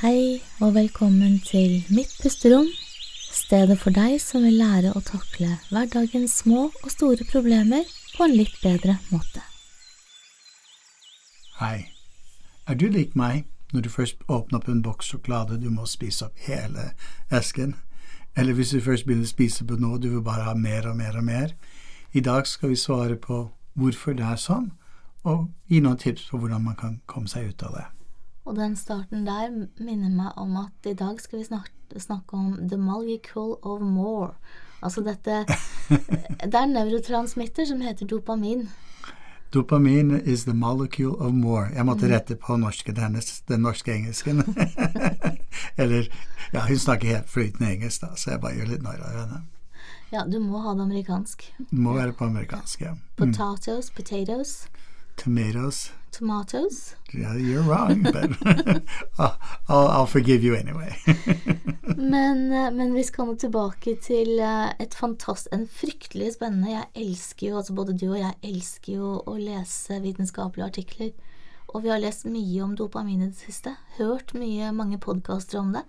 Hei og velkommen til Mitt pusterom, stedet for deg som vil lære å takle hverdagens små og store problemer på en litt bedre måte. Hei. Er du lik meg når du først åpner opp en boks sjokolade, du må spise opp hele esken? Eller hvis du først begynner å spise på noe, du vil bare ha mer og mer og mer? I dag skal vi svare på hvorfor det er sånn, og gi noen tips på hvordan man kan komme seg ut av det. Og den starten der minner meg om at i dag skal vi snakke, snakke om the molecule of more. Altså dette Det er en nevrotransmitter som heter dopamin. Dopamin is the molecule of more. Jeg måtte rette på norsken hennes, den norske engelsken. Eller Ja, hun snakker helt flytende engelsk, da, så jeg bare gjør litt narr av henne. Ja, du må ha det amerikansk. Du må være på amerikansk, ja. Mm. Potatoes, potatoes, Tomatoes. Tomatoes. Yeah, you're wrong, but I'll, I'll, forgive you anyway. Men, eh, men vi skal nå tilbake til eh, et fantast, en fryktelig spennende Jeg elsker jo, altså både du og jeg elsker jo å lese vitenskapelige artikler. Og vi har lest mye om dopamin i det siste. Hørt mye, mange podkaster om det.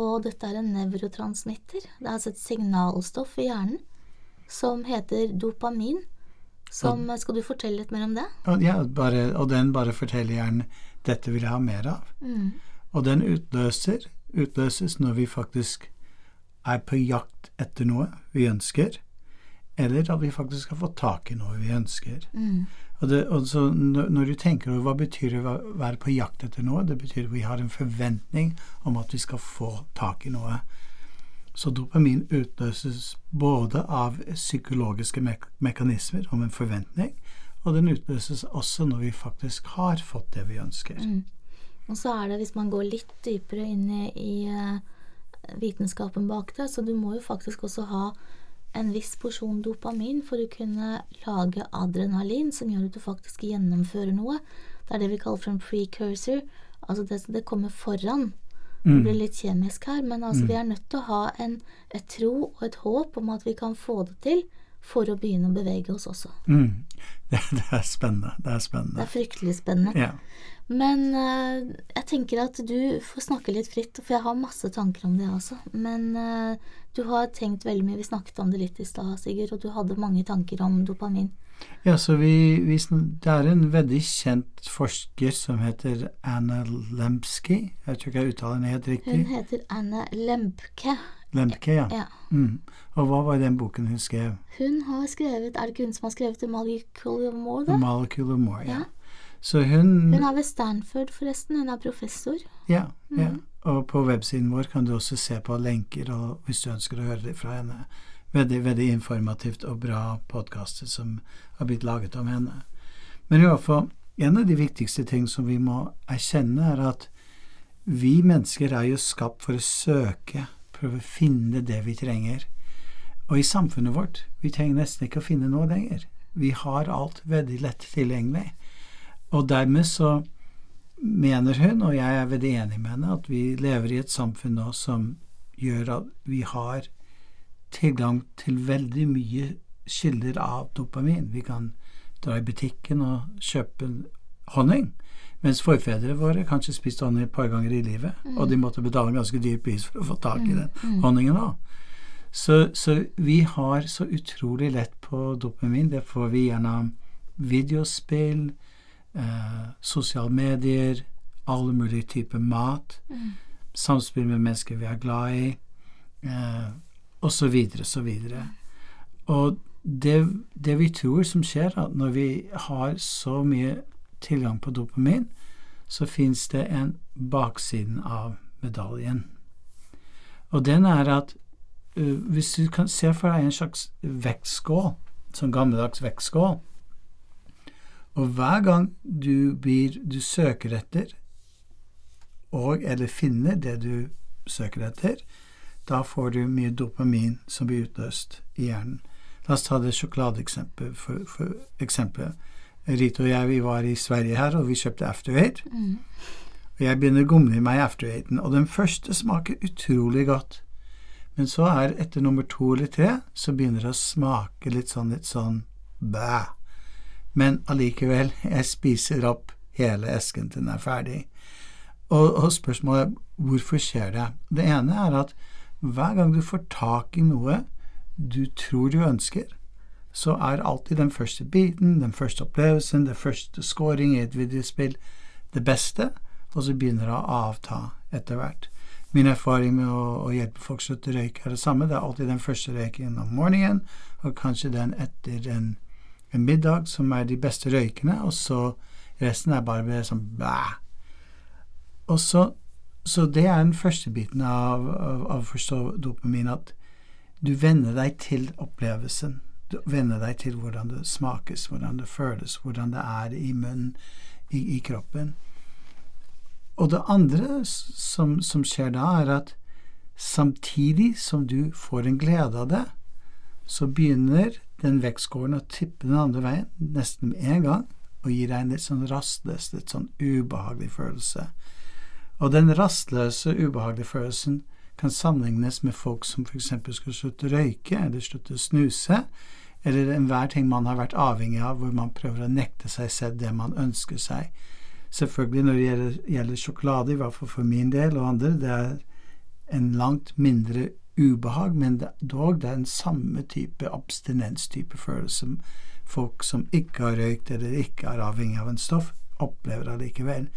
Og dette er en nevrotransmitter. Det er altså et signalstoff i hjernen som heter dopamin. Som, skal du fortelle litt mer om det? og, ja, bare, og den bare forteller gjerne 'dette vil jeg ha mer av'. Og den utløser, utløses når vi faktisk er på jakt etter noe vi ønsker, eller at vi faktisk har fått tak i noe vi ønsker. Og, det, og så når du tenker over hva betyr det å være på jakt etter noe, det betyr at vi har en forventning om at vi skal få tak i noe. Så dopamin utløses både av psykologiske me mekanismer om en forventning, og den utløses også når vi faktisk har fått det vi ønsker. Og så er det, hvis man går litt dypere inn i, i eh, vitenskapen bak det, så du må jo faktisk også ha en viss porsjon dopamin for å kunne lage adrenalin, som gjør at du faktisk gjennomfører noe. Det er det vi kaller for en precursor. Altså det, det kommer foran. Det blir litt kjemisk her, men altså vi er nødt til å ha en, et tro og et håp om at vi kan få det til for å begynne å bevege oss også. Mm. Det, det er spennende. Det er spennende. Det er fryktelig spennende. Ja. Men uh, jeg tenker at du får snakke litt fritt, for jeg har masse tanker om det også. Men uh, du har tenkt veldig mye. Vi snakket om det litt i stad, Sigurd, og du hadde mange tanker om dopamin. Ja, så vi, vi, Det er en veldig kjent forsker som heter Anna Lembski. Jeg tror ikke jeg uttaler den helt riktig. Hun heter Anna Lembke. Lembke, ja. Ja. Mm. Og hva var den boken hun skrev? Hun har skrevet Er det ikke hun som har skrevet The Molecule of More, da? Molecule of More. Ja. Ja. Så hun Hun er ved Stanford, forresten. Hun er professor. Ja. ja. Mm. Og på websiden vår kan du også se på lenker, og hvis du ønsker å høre det fra henne. Veldig, veldig informativt og bra podkaster som har blitt laget om henne. Men i hvert fall, en av de viktigste ting som vi må erkjenne, er at vi mennesker er jo skapt for å søke, prøve å finne det vi trenger. Og i samfunnet vårt, vi trenger nesten ikke å finne noe lenger. Vi har alt veldig lett tilgjengelig. Og dermed så mener hun, og jeg er veldig enig med henne, at vi lever i et samfunn nå som gjør at vi har tilgang til veldig mye kilder av dopamin. Vi kan dra i butikken og kjøpe honning, mens forfedrene våre kanskje spiste honning et par ganger i livet, og de måtte betale en ganske dyr pris for å få tak i den honningen òg. Så, så vi har så utrolig lett på dopamin. Det får vi gjennom videospill, eh, sosiale medier, alle mulige typer mat, samspill med mennesker vi er glad i, eh, og så videre, så videre. Og det, det vi tror som skjer, at når vi har så mye tilgang på dopamin, så fins det en baksiden av medaljen. Og den er at uh, hvis du kan se for deg en slags vektskål, sånn gammeldags vektskål, og hver gang du blir du søker etter, og eller finner det du søker etter, da får du mye dopamin som blir utløst i hjernen. La oss ta det sjokoladeeksempelet. For, for eksempel. Rita og jeg vi var i Sverige her, og vi kjøpte After Eight. Og jeg begynner å gomle i meg After Eighten, og den første smaker utrolig godt. Men så er etter nummer to eller tre, så begynner det å smake litt sånn litt sånn bæ. Men allikevel, jeg spiser opp hele esken til den er ferdig. Og, og spørsmålet er hvorfor skjer det? Det ene er at hver gang du får tak i noe du tror du ønsker, så er alltid den første biten, den første opplevelsen, den første scoring i et videospill det beste, og så begynner det å avta etter hvert. Min erfaring med å, å hjelpe folk å slutte å røyke er det samme. Det er alltid den første røyken om morgenen, og kanskje den etter en, en middag, som er de beste røykene, og så resten er bare sånn bæ. Og så, så det er den første biten av, å forstå dopamin, at du venner deg til opplevelsen. Du venner deg til hvordan det smakes, hvordan det føles, hvordan det er i munnen, i, i kroppen. Og det andre som, som, skjer da, er at samtidig som du får en glede av det, så begynner den vektskåren å tippe den andre veien, nesten med en gang, og gir deg en litt sånn rastløs, litt sånn ubehagelig følelse. Og den rastløse, ubehagelige følelsen kan sammenlignes med folk som f.eks. skal slutte å røyke eller slutte å snuse, eller enhver ting man har vært avhengig av, hvor man prøver å nekte seg selv det man ønsker seg. Selvfølgelig når det gjelder, gjelder sjokolade, i hvert fall for min del og andre, det er en langt mindre ubehag, men det, dog det er en samme type abstinenstype følelse folk som ikke har røykt eller ikke er avhengig av en stoff, opplever allikevel.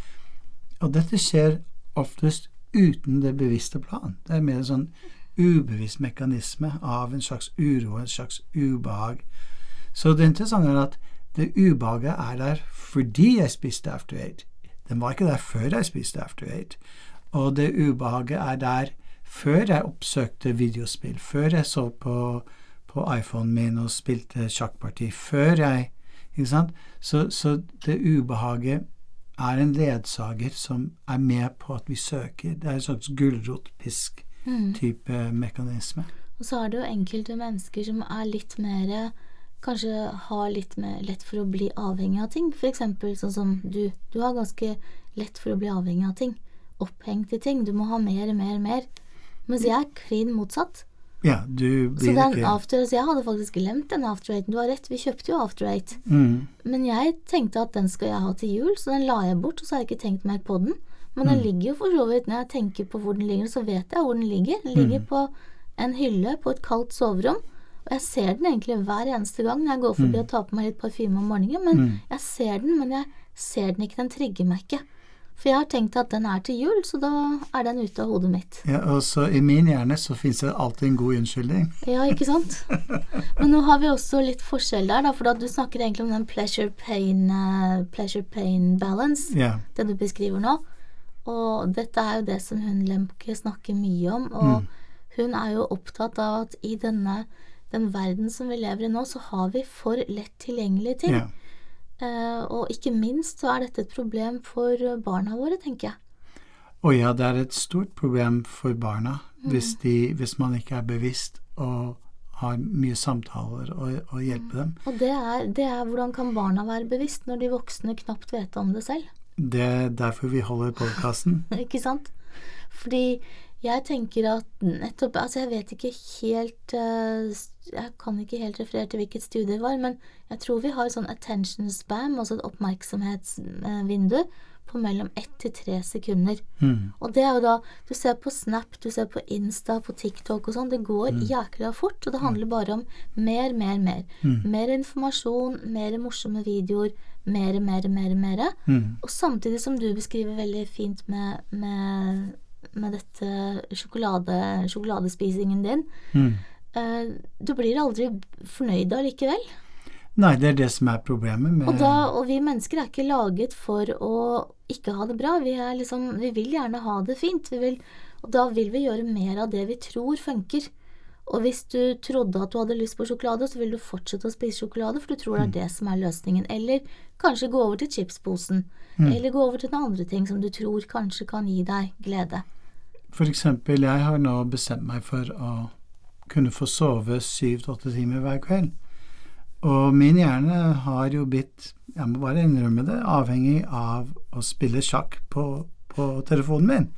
Og dette skjer oftest uten det bevisste plan. Det er mer en sånn ubevisst mekanisme av en slags uro, en slags ubehag. Så det interessante er at det ubehaget er der fordi jeg spiste After Eight. Den var ikke der før jeg spiste After Eight. Og det ubehaget er der før jeg oppsøkte videospill, før jeg så på, på iPhonen min og spilte sjakkparti, før jeg Ikke sant? Så, så det ubehaget er en ledsager som er med på at vi søker. Det er en slags gulrotpisk-type mm. mekanisme. Og så er det jo enkelte mennesker som er litt mer Kanskje har litt mer lett for å bli avhengig av ting. Eksempel sånn som du. Du har ganske lett for å bli avhengig av ting. Opphengt i ting. Du må ha mer, mer, mer. Mens jeg er klin motsatt. Ja, du blir så den ikke after, så Jeg hadde faktisk glemt den after eight. Du har rett, vi kjøpte jo after eight. Mm. Men jeg tenkte at den skal jeg ha til jul, så den la jeg bort. Og så har jeg ikke tenkt mer på den. Men mm. den ligger jo for så vidt Når jeg tenker på hvor den ligger, så vet jeg hvor den ligger. Den ligger mm. på en hylle på et kaldt soverom. Og jeg ser den egentlig hver eneste gang når jeg går forbi mm. og tar på meg litt parfyme om morgenen. Men mm. jeg ser den, men jeg ser den ikke. Den trigger meg ikke. For jeg har tenkt at den er til jul, så da er den ute av hodet mitt. Ja, og så I min hjerne så fins det alltid en god unnskyldning. Ja, ikke sant? Men nå har vi også litt forskjell der, da, for da du snakker egentlig om den pleasure pain, uh, pleasure pain balance, yeah. det du beskriver nå. Og dette er jo det som hun Lemke snakker mye om, og mm. hun er jo opptatt av at i denne den verden som vi lever i nå, så har vi for lett tilgjengelige ting. Yeah. Uh, og ikke minst så er dette et problem for barna våre, tenker jeg. Å ja, det er et stort problem for barna mm. hvis, de, hvis, man ikke er bevisst og har mye samtaler og, og hjelper dem. Og det er, det er, hvordan kan barna være bevisst når de voksne knapt vet om det selv? Det er derfor vi holder podkasten. ikke sant? Fordi jeg tenker at nettopp Altså, jeg vet ikke helt uh, Jeg kan ikke helt referere til hvilket studie det var, men jeg tror vi har sånn attention spam, altså et oppmerksomhetsvindu, på mellom ett til tre sekunder. Mm. Og det er jo da Du ser på Snap, du ser på Insta, på TikTok og sånn. Det går mm. jækla fort, og det handler bare om mer, mer, mer. Mm. Mer informasjon, mer morsomme videoer, mer, mer, mer, mer. Mm. Og samtidig som du beskriver veldig fint med, med med dette sjokolade, sjokoladespisingen din. Mm. Uh, du blir aldri fornøyd allikevel. Nei, det er det som er problemet med og, da, og vi mennesker er ikke laget for å ikke ha det bra. Vi, liksom, vi vil gjerne ha det fint. Vil, og da vil vi gjøre mer av det vi tror funker. Og hvis du trodde at du hadde lyst på sjokolade, så vil du fortsette å spise sjokolade, for du tror det er mm. det som er løsningen. Eller kanskje gå over til chipsposen. Mm. Eller gå over til noen andre ting som du tror kanskje kan gi deg glede. For eksempel, jeg har nå bestemt meg for å kunne få sove syv til åtte timer hver kveld. Og min hjerne har jo blitt, jeg må bare innrømme det, avhengig av å spille sjakk på, på telefonen min.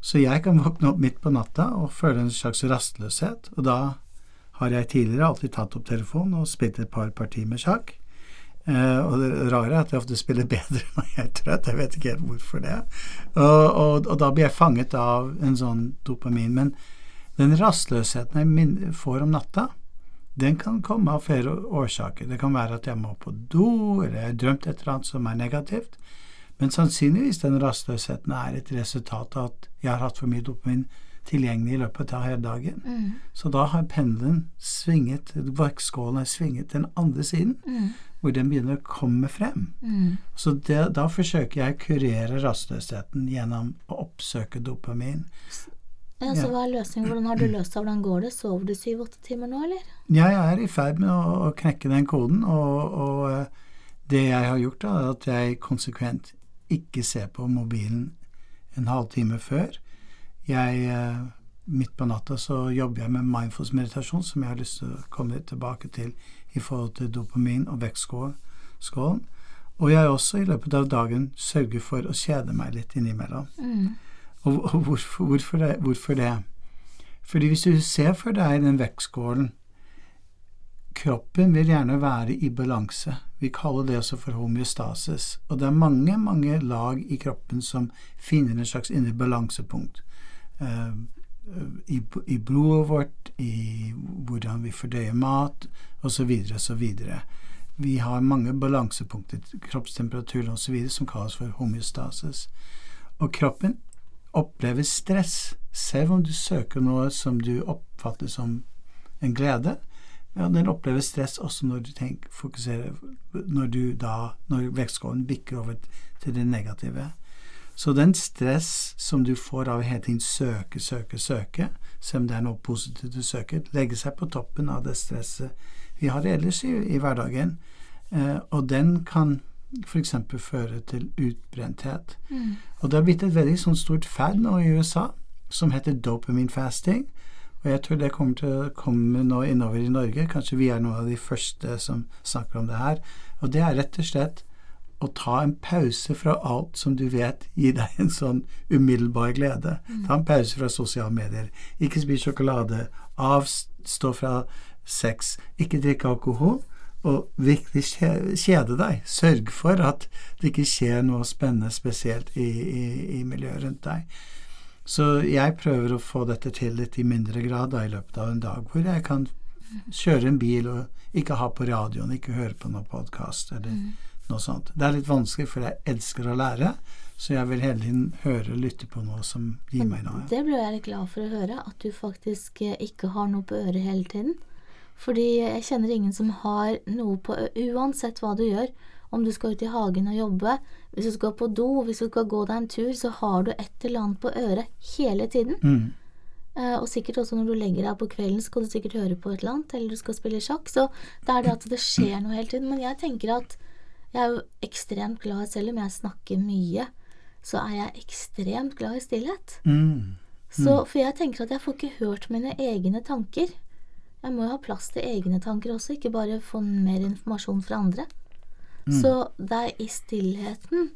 Så jeg kan våkne opp midt på natta og føle en slags rastløshet, og da har jeg tidligere alltid tatt opp telefonen og spilt et par partier med sjakk. Eh, og det rare er at jeg ofte spiller bedre når jeg er trøtt. Jeg vet ikke helt hvorfor det. Og, og, og da blir jeg fanget av en sånn dopamin. Men den rastløsheten jeg får om natta, den kan komme av flere årsaker. Det kan være at jeg må på do, eller jeg har drømt et eller annet som er negativt. Men sannsynligvis den rastløsheten er et resultat av at jeg har hatt for mye dopamin tilgjengelig i løpet av hele dagen. Mm. Så da har pendelen svinget, vektskålen har svinget den andre siden, Mm. hvor den begynner å komme frem. Mm. Så det, da forsøker jeg å kurere rastløsheten gjennom å oppsøke dopamin. Ja, så hva er løsningen? Hvordan har du løst det? Hvordan går det? Sover du syv-åtte timer nå, eller? Jeg er i ferd med å, å knekke den koden, og, og eh, det jeg har gjort, er at jeg konsekvent ikke se på mobilen en halvtime før. Jeg, eh, midt på natta så jobber jeg med mindfulness meditasjon, som jeg har lyst til å komme tilbake til i forhold til dopamin og vektskålen. Og jeg også i løpet av dagen sørger for å kjede meg litt innimellom. Mm. Og, og hvorfor, hvorfor, det, hvorfor det? Fordi hvis du ser for deg den vektskålen Kroppen vil gjerne være i balanse. Vi kaller det også for homeostasis. Og det er mange, mange lag i kroppen som finner en slags indre balansepunkt. Uh, i, I blodet vårt, i hvordan vi fordøyer mat, osv., osv. Vi har mange balansepunkter, kroppstemperatur osv., som kalles for homeostasis. Og kroppen opplever stress, selv om du søker noe som du oppfatter som en glede. Ja, den opplever stress også når du tenker, fokuserer Når du da Når vektskålen bikker over til det negative. Så den stress som du får av å hele tiden søke, søke, søke, selv om det er noe positivt du søker, legger seg på toppen av det stresset vi har ellers i, i hverdagen. Eh, og den kan f.eks. føre til utbrenthet. Mm. Og det har blitt et veldig sånn stort fad nå i USA som heter dopamine fasting. Og jeg tror det kommer til å komme nå innover i Norge. Kanskje vi er noen av de første som snakker om det her. Og det er rett og slett å ta en pause fra alt som du vet gir deg en sånn umiddelbar glede. Ta en pause fra sosiale medier. Ikke spis sjokolade. Avstå fra sex. Ikke drikke alkohol. Og virkelig kjede deg. Sørg for at det ikke skjer noe spennende spesielt i, i, i miljøet rundt deg. Så jeg prøver å få dette til litt i mindre grad da, i løpet av en dag, hvor jeg kan kjøre en bil og ikke ha på radioen, ikke høre på noen podkast eller noe sånt. Det er litt vanskelig, for jeg elsker å lære, så jeg vil hele tiden høre og lytte på noe som gir meg noe. Det ble jeg glad for å høre, at du faktisk eh, ikke har noe på øret hele tiden. Fordi jeg kjenner ingen som har noe på øret, Uansett hva du gjør, om du skal ut i hagen og jobbe, hvis du skal på do, hvis du skal gå deg en tur, så har du et eller annet på øret hele tiden. Mm. Eh, og sikkert også når du legger deg på kvelden, skal du sikkert høre på et eller annet, eller du skal spille sjakk. Så det er det at det skjer noe hele tiden. Men jeg tenker at jeg er jo ekstremt glad, selv om jeg snakker mye, så er jeg ekstremt glad i stillhet. Mm. Så, for jeg tenker at jeg får ikke hørt mine egne tanker. Jeg må jo ha plass til egne tanker også, ikke bare få mer informasjon fra andre. Så det er i stillheten,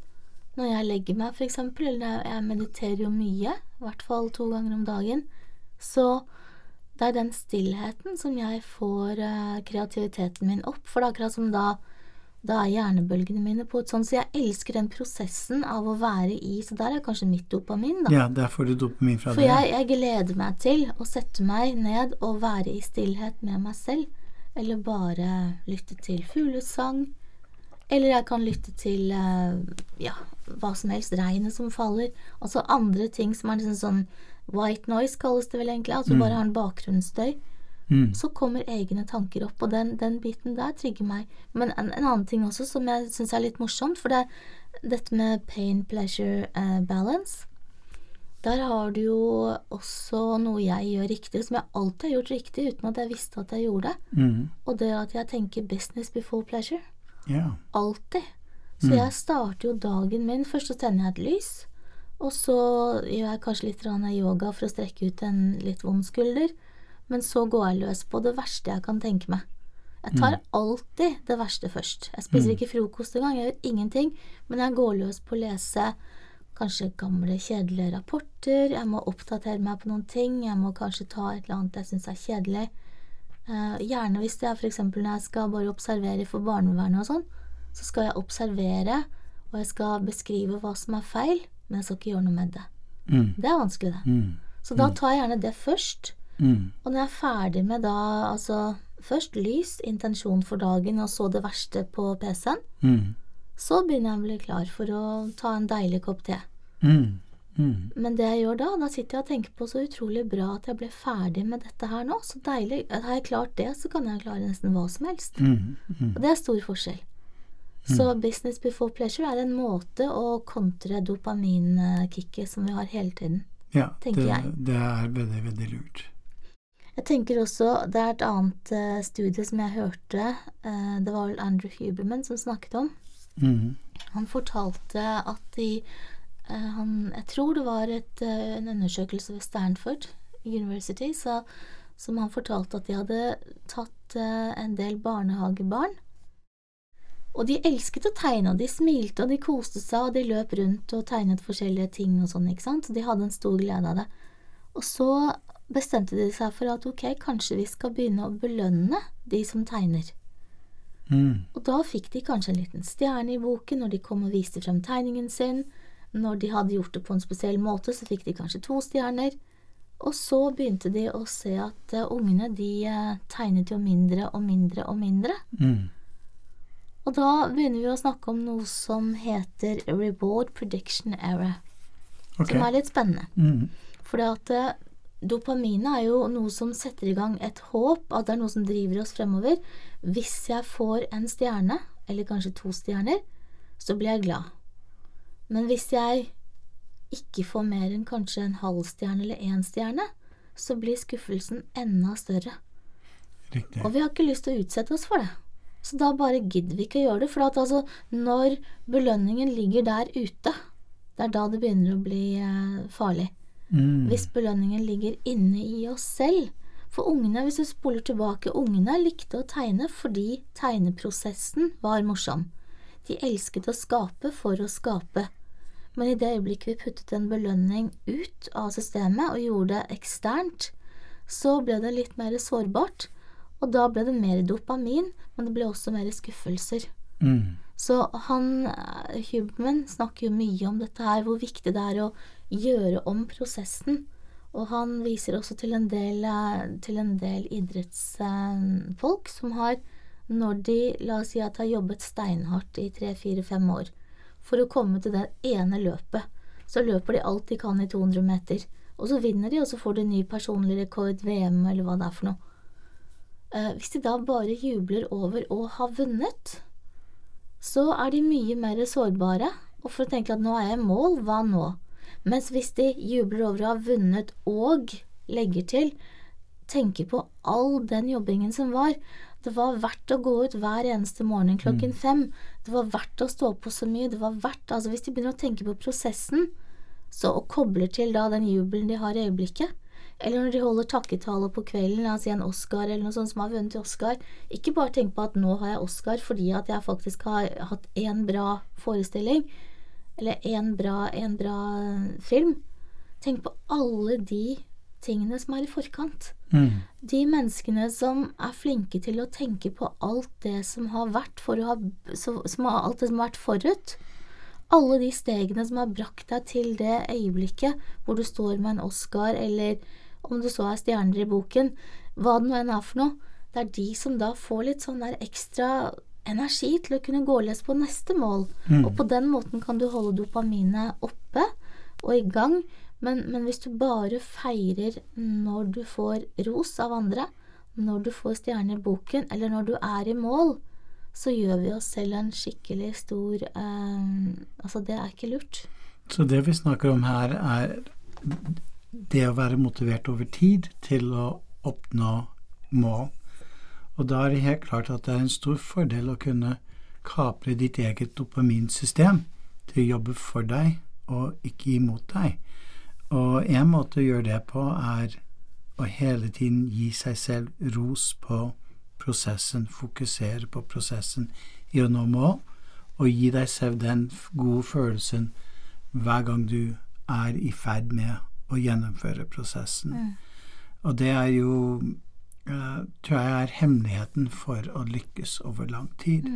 når jeg legger meg eksempel, eller jeg mediterer jo mye, i hvert fall to ganger om dagen, så det er den stillheten som jeg får uh, kreativiteten min opp. For det er akkurat som da da er hjernebølgene mine på et sånt, så jeg elsker den prosessen av å være i, så der er kanskje mitt dopamin, da. Ja, der får du dopamin fra For det. jeg, jeg gleder meg til å sette meg ned og være i stillhet med meg selv. Eller bare lytte til fuglesang. Eller jeg kan lytte til eh, ja, hva som helst. Regnet som faller. Altså andre ting som er liksom sånn white noise, kalles det vel egentlig. Altså bare har en bakgrunnsstøy. Mm. Så kommer egne tanker opp, og den, den biten der trigger meg. Men en, en annen ting også som jeg syns er litt morsomt, for det er dette med pain, pleasure, eh, balance. Der har du jo også noe jeg gjør riktig, som jeg alltid har gjort riktig uten at jeg visste at jeg gjorde det. Mm. Og det er at jeg tenker business before pleasure. Ja. Alltid. Så jeg starter jo dagen min Først så tenner jeg et lys. Og så gjør jeg kanskje litt yoga for å strekke ut en litt vond skulder. Men så går jeg løs på det verste jeg kan tenke meg. Jeg tar alltid det verste først. Jeg spiser ikke frokost engang, jeg gjør ingenting. Men jeg går løs på å lese kanskje gamle, kjedelige rapporter. Jeg må oppdatere meg på noen ting. Jeg må kanskje ta et eller annet jeg syns er kjedelig. Eh, gjerne hvis det er f.eks. når jeg skal bare observere for barnevernet og sånn. så skal jeg observere, og jeg skal beskrive hva som er feil, men jeg skal ikke gjøre noe med det. Mm. Det er vanskelig, det. Mm. Så da tar jeg gjerne det først. Mm. Og når jeg er ferdig med da altså først lys, intensjon for dagen, og så det verste på PC-en, Mm. så begynner jeg å bli klar for å ta en deilig kopp te. Mm. Mm. Men det jeg gjør da, da sitter jeg og tenker på så utrolig bra at jeg ble ferdig med dette her nå. Så deilig. Har jeg klart det, så kan jeg klare nesten hva som helst. Mm. Mm. Og det er stor forskjell. Så business before pleasure er en måte å kontre dopaminkicket som vi har hele tiden. Ja, Tenker det, jeg. det er veldig, veldig lurt. Jeg tenker også, Det er et annet uh, studie som jeg hørte. uh, det var vel Andrew Huberman som snakket om. Mm. Han fortalte at de han, Jeg tror det var et, eh, en undersøkelse ved Stanford University så, som han fortalte at de hadde tatt eh, en del barnehagebarn. Og de elsket å tegne, og de smilte og de koste seg, og de løp rundt og tegnet forskjellige ting og sånn, ikke sant. Så de hadde en stor glede av det. Og så bestemte de seg for at ok, kanskje vi skal begynne å belønne de som tegner. Mm. Og da fikk de kanskje en liten stjerne i boken når de kom og viste frem tegningen sin. Når de hadde gjort det på en spesiell måte, så fikk de kanskje to stjerner. Og så begynte de å se at eh, ungene de eh, tegnet jo mindre og mindre og mindre. Mm. Og da begynner vi å snakke om noe som heter reward prediction error, Okay. som er litt spennende. Mm. Fordi at eh, dopaminet er jo noe som setter i gang et håp, at det er noe som driver oss fremover. Hvis jeg får en stjerne, eller kanskje to stjerner, så blir jeg glad. Men hvis jeg ikke får mer enn kanskje en halv stjerne eller én stjerne, så blir skuffelsen enda større. Riktig. Og vi har ikke lyst til å utsette oss for det. Så da bare gidder vi ikke å gjøre det. For at altså, når belønningen ligger der ute, det er da det begynner å bli eh, farlig. Mm. Hvis belønningen ligger inne i oss selv. For ungene, hvis du spoler tilbake, ungene likte å tegne fordi tegneprosessen var morsom. De elsket å skape for å skape. Men i det øyeblikket vi puttet en belønning ut av systemet og gjorde det eksternt, så ble det litt mer sårbart, og da ble det mer dopamin, men det ble også mer skuffelser. Mm. Så han, Hubman snakker jo mye om dette her, hvor viktig det er å gjøre om prosessen. Og han viser også til en del, eh, til en del idrettsfolk som har, når de, la oss si at har jobbet steinhardt i tre, fire, fem år, for å komme til det ene løpet, så løper de alt de kan i 200 meter. Og så vinner de, og så får de ny personlig rekord, VM eller hva det er for noe. Eh, hvis de da bare jubler over å ha vunnet, så er de mye mer sårbare, og for å tenke at nå er jeg i mål, hva nå? Mens hvis de jubler over å ha vunnet og legger til, tenker på all den jobbingen som var, det var verdt å gå ut hver eneste morgen klokken fem, det var verdt å stå på så mye, det var verdt, altså hvis de begynner å tenke på prosessen, så og kobler til da den jubelen de har i øyeblikket, eller når de holder takketale på kvelden, si en Oscar eller noe sånt som har vunnet Oscar, ikke bare tenk på at nå har jeg Oscar fordi at jeg faktisk har hatt én bra forestilling, eller én bra, en bra film. Tenk på alle de tingene som er i forkant. Mm. De menneskene som er flinke til å tenke på alt det som har vært ha, som har, alt det som har vært forut. Alle de stegene som har brakt deg til det øyeblikket hvor du står med en Oscar, eller om du så er stjerner i boken, hva det nå enn er for noe. Det er de som da får litt sånn der ekstra energi til å kunne gå løs på neste mål. Mm. Og på den måten kan du holde dopaminet oppe og i gang. Men, men hvis du bare feirer når du får ros av andre, når du får stjerne i boken, eller når du er i mål, så gjør vi oss selv en skikkelig stor eh, Altså, det er ikke lurt. Så det vi snakker om her, er det å være motivert over tid til å oppnå mål. Og da er det helt klart at det er en stor fordel å kunne kapre ditt eget dopaminsystem til å jobbe for deg og ikke imot deg. Og en måte å gjøre det på er å hele tiden gi seg selv ros på prosessen, fokusere på prosessen i å nå mål, og gi deg selv den gode følelsen hver gang du er i ferd med å gjennomføre prosessen. Og det er jo, eh, tror jeg, er hemmeligheten for å lykkes over lang tid.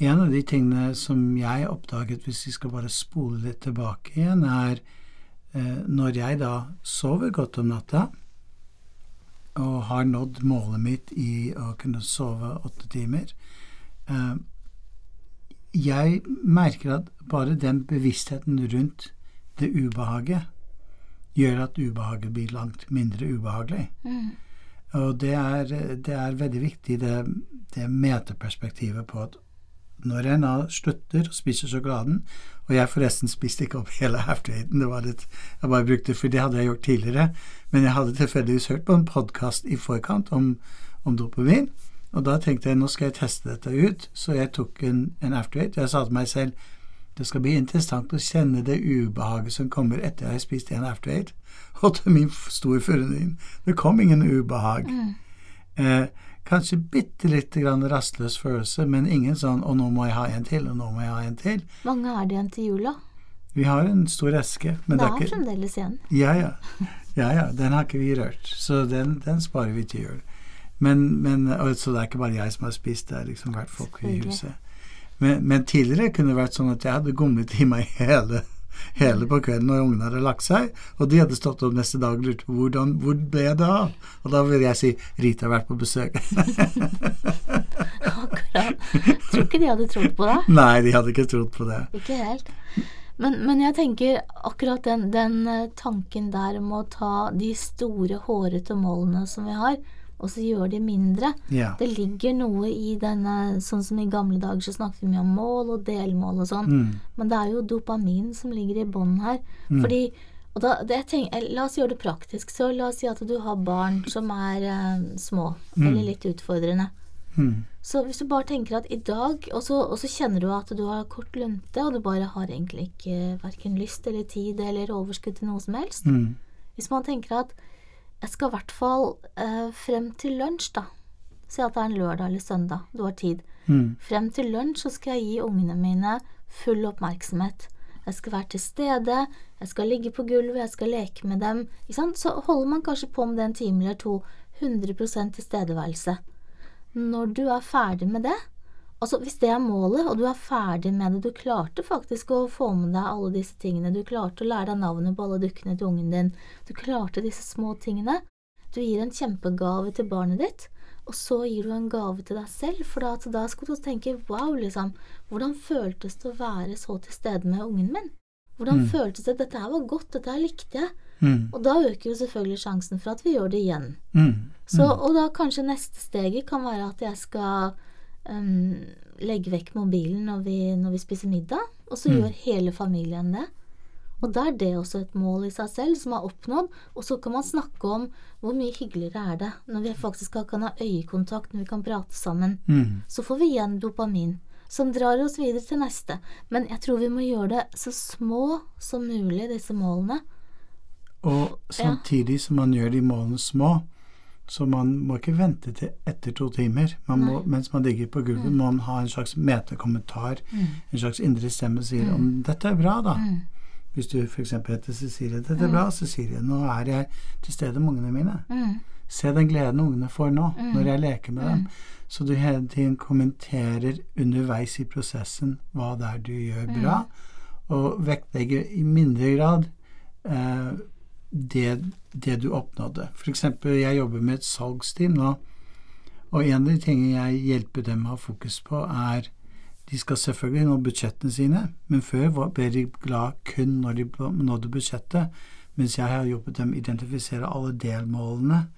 en av de tingene som jeg oppdaget, hvis vi skal bare spole litt tilbake igjen, er når jeg da sover godt om natta og har nådd målet mitt i å kunne sove åtte timer eh, Jeg merker at bare den bevisstheten rundt det ubehaget gjør at ubehaget blir langt mindre ubehagelig. Mm. Og det er, det er veldig viktig, det, det meteperspektivet på at når jeg nå slutter å spise sjokoladen Og jeg forresten spiste ikke opp hele after-eaten, det var litt Jeg bare brukte for det hadde jeg gjort tidligere. Men jeg hadde tilfeldigvis hørt på en podkast i forkant om, om dopamin. Og da tenkte jeg nå skal jeg teste dette ut, så jeg tok en, en after-eight. Jeg sa til meg selv det skal bli interessant å kjenne det ubehaget som kommer etter jeg har spist en after-eight. Og til min store forundring, det kom ingen ubehag. Mm. Eh, kanskje bitte lite grann rastløs følelse, men ingen sånn 'Å, nå må jeg ha en til', og 'nå må jeg ha en til'. Mange er det igjen til jula. Vi har en stor eske, men det det er er ikke fremdeles igjen. Ja, ja. ja, ja. Den har ikke vi rørt, så den, den sparer vi til jul. Men, men, så det er ikke bare jeg som har spist, det har liksom vært folk i huset. Men, men tidligere kunne det vært sånn at jeg hadde gomlet i meg hele, hele på kvelden når ungene hadde lagt seg, og de hadde stått opp neste dag og lurt på hvordan, hvor ble det av? Og da ville jeg si Rita har vært på besøk. Akkurat. Tror ikke de hadde trodd på det. Nei, de hadde ikke trodd på det. Ikke helt. Men, men jeg tenker akkurat den, den eh, tanken der om å ta de store, hårete målene som vi har, og så gjør de mindre. Yeah. Det ligger noe i denne Sånn som i gamle dager så snakket vi mye om mål og delmål og sånn. Mm. Men det er jo dopamin som ligger i bånn her. Fordi og da, tenker, La oss gjøre det praktisk. Så la oss si at du har barn som er eh, små, eller litt utfordrende. Mm. Så hvis du bare tenker at i dag, og så, og så kjenner du at du har kort lunte, og du bare har egentlig ikke verken lyst eller tid eller overskudd til noe som helst Mm. Hvis man tenker at jeg skal i hvert fall eh, frem til lunsj, da. Si at det er en lørdag eller søndag, du har tid. Mm. Frem til lunsj så skal jeg gi ungene mine full oppmerksomhet. Jeg skal være til stede, jeg skal ligge på gulvet, jeg skal leke med dem. Så holder man kanskje på med det en time eller to. 100% tilstedeværelse. Når du er ferdig med det, altså hvis det er målet, og du er ferdig med det, du klarte faktisk å få med deg alle disse tingene, du klarte å lære deg navnet på alle dukkene til ungen din, du klarte disse små tingene, du gir en kjempegave til barnet ditt, og så gir du en gave til deg selv, for da, da skal du tenke wow, liksom, hvordan føltes det å være så til stede med ungen min? Hvordan føltes det? Dette her var godt, dette her likte jeg. Mm. Og da øker jo selvfølgelig sjansen for at vi gjør det igjen. Mm. Så, og da kanskje neste steget kan være at jeg skal øhm, legge vekk mobilen når vi, når vi spiser middag, og så gjør hele familien det. Og da er det også et mål i seg selv som er oppnådd, og så kan man snakke om hvor mye hyggeligere er det når vi faktisk kan ha øyekontakt, når vi kan prate sammen. Mm. Så får vi igjen dopamin, som drar oss videre til neste. Men jeg tror vi må gjøre det så små som mulig, disse målene. Og samtidig som man gjør de målene små, så man må ikke vente til etter to timer. Man må, mens man ligger på gulvet, må man ha en slags metekommentar, en slags indre stemme sier om dette er bra, da. Hvis du f.eks. heter Cecilie. 'Dette er bra, Cecilie. Nå er jeg til stede med ungene mine.' Mm. Se den gleden ungene får nå, når jeg leker med dem. Så du hele tiden kommenterer underveis i prosessen hva det er du gjør bra, og vektlegger i mindre grad eh, det, det du oppnådde. Eksempel, jeg jobber med et salgsteam nå, og en av de tingene jeg hjelper dem å ha fokus på, er de skal selvfølgelig nå budsjettene sine, men før var- ble de glad kun når de nådde budsjettet, mens jeg har hjulpet dem identifisere alle delmålene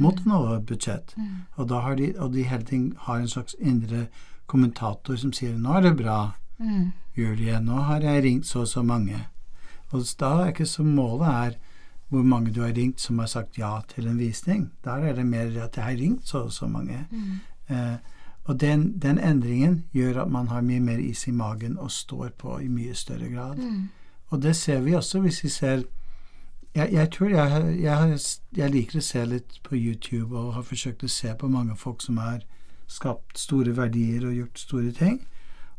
mot å nå et budsjett. Og da har de, og de hele tiden har en slags indre kommentator som sier 'nå er det bra', Mm. Julie, nå har jeg ringt så og så mange. Og da er ikke så målet er hvor mange du har ringt som har sagt ja til en visning. Der er det mer at jeg har ringt så og så mange. Eh, og den, den endringen gjør at man har mye mer is i magen og står på i mye større grad. Og det ser vi også hvis vi ser Jeg, jeg tror jeg, jeg, jeg liker å se litt på YouTube og har forsøkt å se på mange folk som har skapt store verdier og gjort store ting.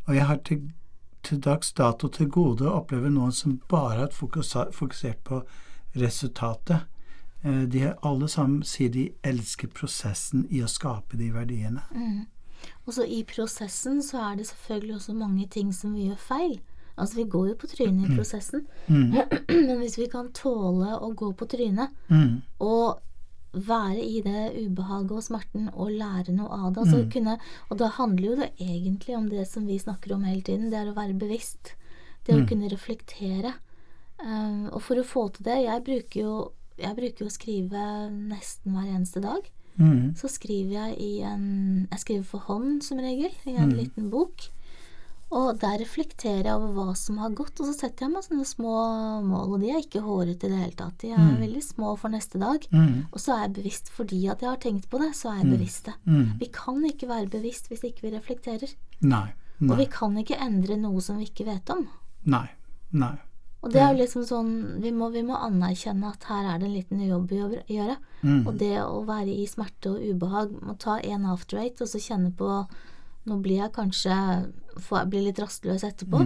Og jeg har til, til dags dato til gode å oppleve noen som bare har fokusert på resultatet. Eh, De alle sammen sier de elsker prosessen i å skape de verdiene. Mm. Og så i prosessen så er det selvfølgelig også mange ting som vi gjør feil. Altså vi går jo på trynet i prosessen, men hvis vi kan tåle å gå på trynet Mm. og være i det ubehaget og smerten og lære noe av det. Altså kunne, og da handler jo det egentlig om det som vi snakker om hele tiden, det er å være bevisst. Det å kunne reflektere. Um, og for å få til det Jeg bruker jo, jeg bruker jo å skrive nesten hver eneste dag. Mm. Så skriver jeg i en Jeg skriver for hånd som regel, i en liten bok. Og der reflekterer jeg over hva som har gått, og så setter jeg meg sånne små mål. Og de er ikke hårete i det hele tatt. De er veldig små for neste dag. Mm. Og så er jeg bevisst fordi at jeg har tenkt på det, så er jeg bevisst det. Mm. Vi kan ikke være bevisst hvis ikke vi reflekterer. Nei. Og vi kan ikke endre noe som vi ikke vet om. Nei. Nei. Og det er jo liksom sånn Vi må, vi må anerkjenne at her er det en liten jobb å gjøre-. Mm. Og det å være i smerte og ubehag, må ta en after eight og så kjenne på Nå blir jeg kanskje får blir litt rastløs etterpå.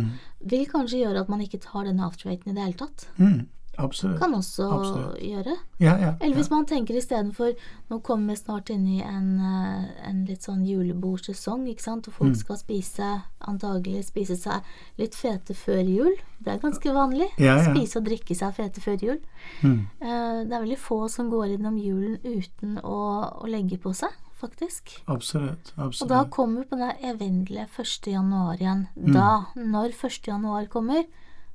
Vil kanskje gjøre at man ikke tar denne after eighten i det hele tatt. Mm. Absolutt. Kan også Absolutt. gjøre. Ja, ja. Eller hvis ja. man tenker istedenfor Nå kommer vi snart inn i en, eh, en litt sånn julebordsesong, ikke sant, og folk Mm. skal spise antagelig spise seg litt fete før jul. Det er ganske vanlig. Spise og drikke seg fete før jul. Mm. Eh, Det er veldig få som går innom julen uten å, å legge på seg, faktisk. Absolutt. Og da kommer vi på den evinnelige 1. januar igjen. Mm. Da, når 1. januar kommer,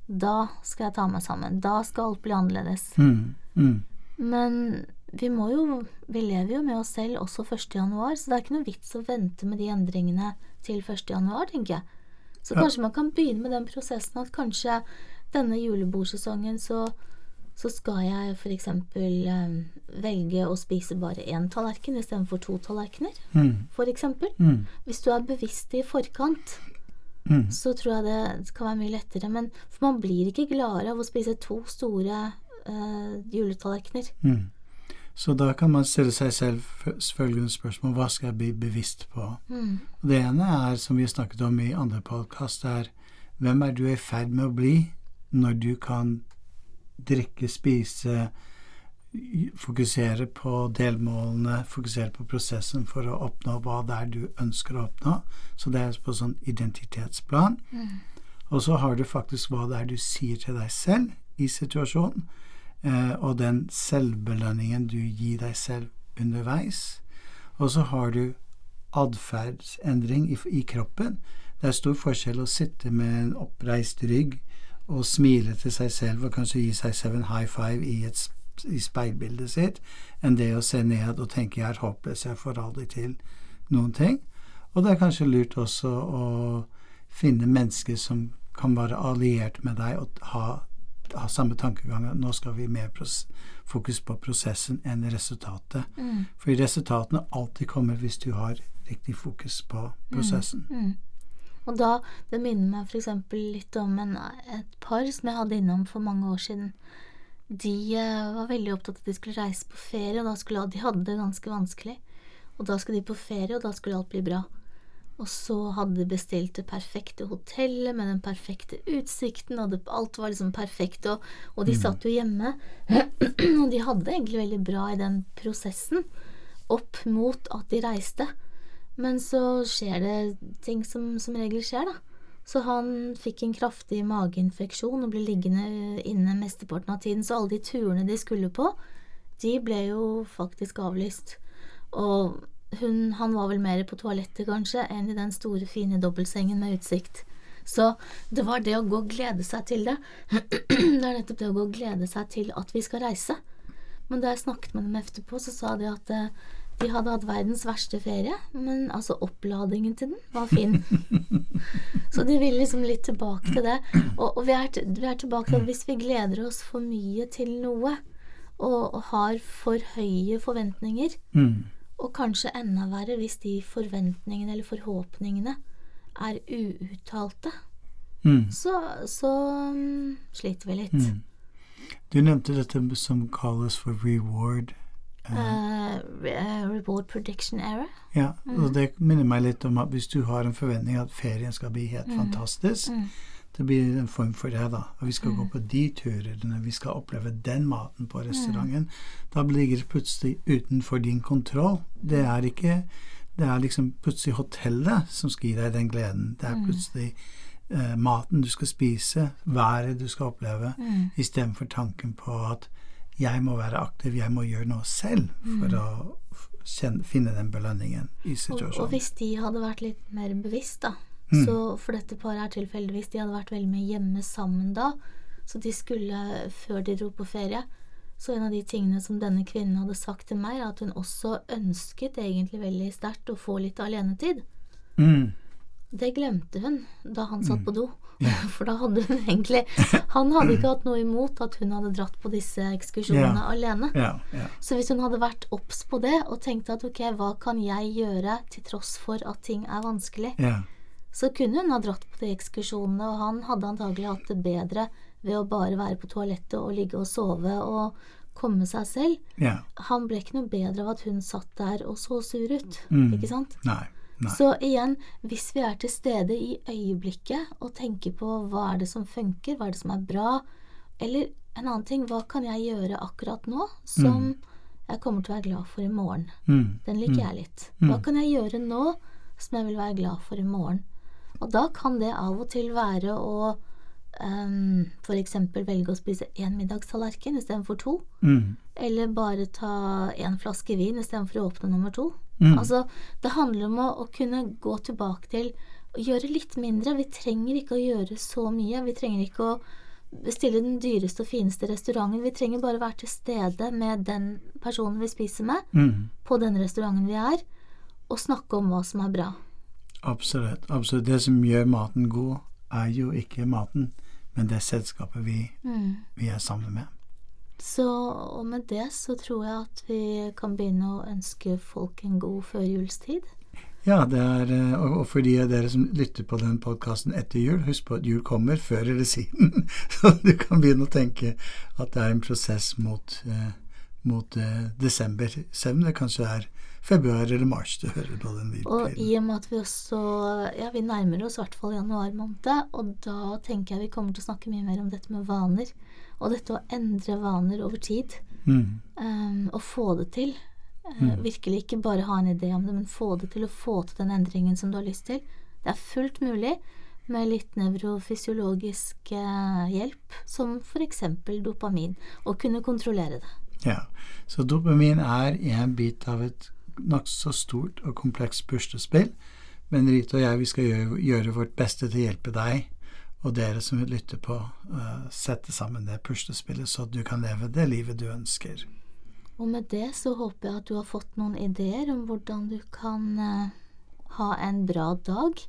da skal jeg ta meg sammen. Da skal alt bli annerledes. Mm. Mm. Men vi må jo Vi lever jo med oss selv også 1. januar, så det er ikke noe vits å vente med de endringene til 1. januar, tenker jeg. Så Ja. kanskje man kan begynne med den prosessen at kanskje denne julebordsesongen så så skal jeg f.eks. Eh, velge å spise bare én tallerken istedenfor to tallerkener, Mm. f.eks. Mm. Hvis du er bevisst i forkant, Mm. så tror jeg det kan være mye lettere. Men for man blir ikke gladere av å spise to store uh, juletallerkener. Mm. Så da kan man stille seg selv følgende spørsmål hva skal jeg bli bevisst på? Mm. Det ene er, som vi snakket om i andre podkast, er hvem er du i ferd med å bli når du kan drikke, spise, fokusere på delmålene, fokusere på prosessen for å oppnå hva det er du ønsker å oppnå. Så det er på sånn identitetsplan. Og så har du faktisk hva det er du sier til deg selv i situasjonen, eh, og den selvbelønningen du gir deg selv underveis. Og så har du atferdsendring i, i kroppen. Det er stor forskjell å sitte med en oppreist rygg og smile til seg selv og kanskje gi seg selv en high five i, et, i speilbildet sitt, enn det å se ned og tenke 'jeg er håpløs, jeg får aldri til noen ting'. Og det er kanskje lurt også å finne mennesker som kan være alliert med deg og ha, ha samme tankegang. at Nå skal vi mer fokus på prosessen enn resultatet. Mm. For resultatene alltid kommer hvis du har riktig fokus på prosessen. Mm. Og da, det minner meg f.eks. litt om en, et par som jeg hadde innom for mange år siden. De eh, var veldig opptatt av at de skulle reise på ferie, og da skulle, de hadde det ganske vanskelig. Og da skulle de på ferie, og da skulle alt bli bra. Og så hadde de bestilt det perfekte hotellet med den perfekte utsikten, og det, alt var liksom perfekt, og, og de satt jo hjemme. og de hadde det egentlig veldig bra i den prosessen, opp mot at de reiste. Men så skjer det ting som som regel skjer, da. Så han fikk en kraftig mageinfeksjon og ble liggende inne mesteparten av tiden. Så alle de turene de skulle på, de ble jo faktisk avlyst. Og hun, han var vel mer på toalettet, kanskje, enn i den store, fine dobbeltsengen med utsikt. Så det var det å gå og glede seg til det. det er nettopp det å gå og glede seg til at vi skal reise. Men da jeg snakket med dem etterpå, så sa de at eh, de hadde hatt verdens verste ferie, men altså oppladingen til den var fin. så de vil liksom litt tilbake til det. Og, og vi, er, vi er tilbake til at hvis vi gleder oss for mye til noe, og, og har for høye forventninger, Mm. og kanskje enda verre hvis de forventningene eller forhåpningene er uuttalte, Mm. så, så mm, sliter vi litt. Mm. Du nevnte dette som kalles for reward. Re- reward prediction error. Ja, og det minner meg litt om at hvis du har en forventning at ferien skal bli helt fantastisk, Mm. det blir en form for det, da. Og vi skal gå på de turene, vi skal oppleve den maten på restauranten. Da ligger det plutselig utenfor din kontroll. Det er ikke Det er liksom plutselig hotellet som skal gi deg den gleden. Det er Mm. plutselig eh, maten du skal spise, været du skal oppleve, Mm. istedenfor tanken på at jeg må være aktiv, jeg må gjøre noe selv for å kjenne, finne den belønningen i Og, og hvis de hadde vært litt mer bevisst, da Mm. Så for dette paret her tilfeldigvis, de hadde vært veldig mye hjemme sammen da. Så de skulle, før de dro på ferie Så en av de tingene som denne kvinnen hadde sagt til meg, er at hun også ønsket egentlig veldig sterkt å få litt alenetid. Mm. Det glemte hun da han satt på do. For da hadde hun egentlig Han hadde ikke hatt noe imot at hun hadde dratt på disse ekskursjonene alene. Så hvis hun hadde vært obs på det og tenkt at ok, hva kan jeg gjøre til tross for at ting er vanskelig, så kunne hun ha dratt på de ekskursjonene, og han hadde antagelig hatt det bedre ved å bare være på toalettet og ligge og sove og komme seg selv. ja. Han ble ikke noe bedre av at hun satt der og så sur ut, Mm. ikke sant? Nei. Nei. Så igjen, hvis vi er til stede i øyeblikket og tenker på hva er det som funker, hva er det som er bra, eller en annen ting, hva kan jeg gjøre akkurat nå som jeg kommer til å være glad for i morgen? Mm. Den liker jeg litt. Hva kan jeg gjøre nå som jeg vil være glad for i morgen? Og da kan det av og til være å um, f.eks. velge å spise én middagstallerken istedenfor to. Mm. Eller bare ta én flaske vin istedenfor å åpne nummer to. Mm. Altså, det handler om å, å kunne gå tilbake til å gjøre litt mindre. Vi trenger ikke å gjøre så mye. Vi trenger ikke å bestille den dyreste og fineste restauranten. Vi trenger bare være til stede med den personen vi spiser med, Mm. på den restauranten vi er, og snakke om hva som er bra. Absolutt. absolutt. Det som gjør maten god, er jo ikke maten, men det er selskapet vi, Mm. vi er sammen med. Så og med det så tror jeg at vi kan begynne å ønske folk en god førjulstid. Ja, det er, eh, og for de av dere som lytter på den podkasten etter jul, husk på at jul kommer før eller siden. Så du kan begynne å tenke at det er en prosess mot, eh, mot eh, desember. Selv om det kanskje er februar eller mars du hører på den Og i og med at vi også Ja, vi nærmer oss i hvert fall januar måned, og da tenker jeg vi kommer til å snakke mye mer om dette med vaner. Og dette å endre vaner over tid. Mm. Um, og få det til. Uh, Virkelig ikke bare ha en idé om det, men få det til å få til den endringen som du har lyst til. Det er fullt mulig med litt nevrofysiologisk eh, hjelp, som f.eks. dopamin, å kunne kontrollere det. Ja, så dopamin er en bit av et nokså stort og komplekst puslespill, men Rita og jeg vi skal gjøre, gjøre vårt beste til å hjelpe deg og dere som vil lytte på, uh, sette sammen det puslespillet så du kan leve det livet du ønsker. Og med det så håper jeg at du har fått noen ideer om hvordan du kan uh, ha en bra dag,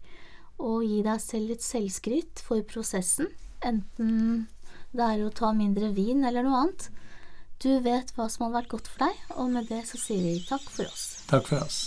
og gi deg selv litt selvskryt for prosessen, enten det er å ta mindre vin eller noe annet. Du vet hva som hadde vært godt for deg, og med det så sier vi takk for oss. Takk for oss.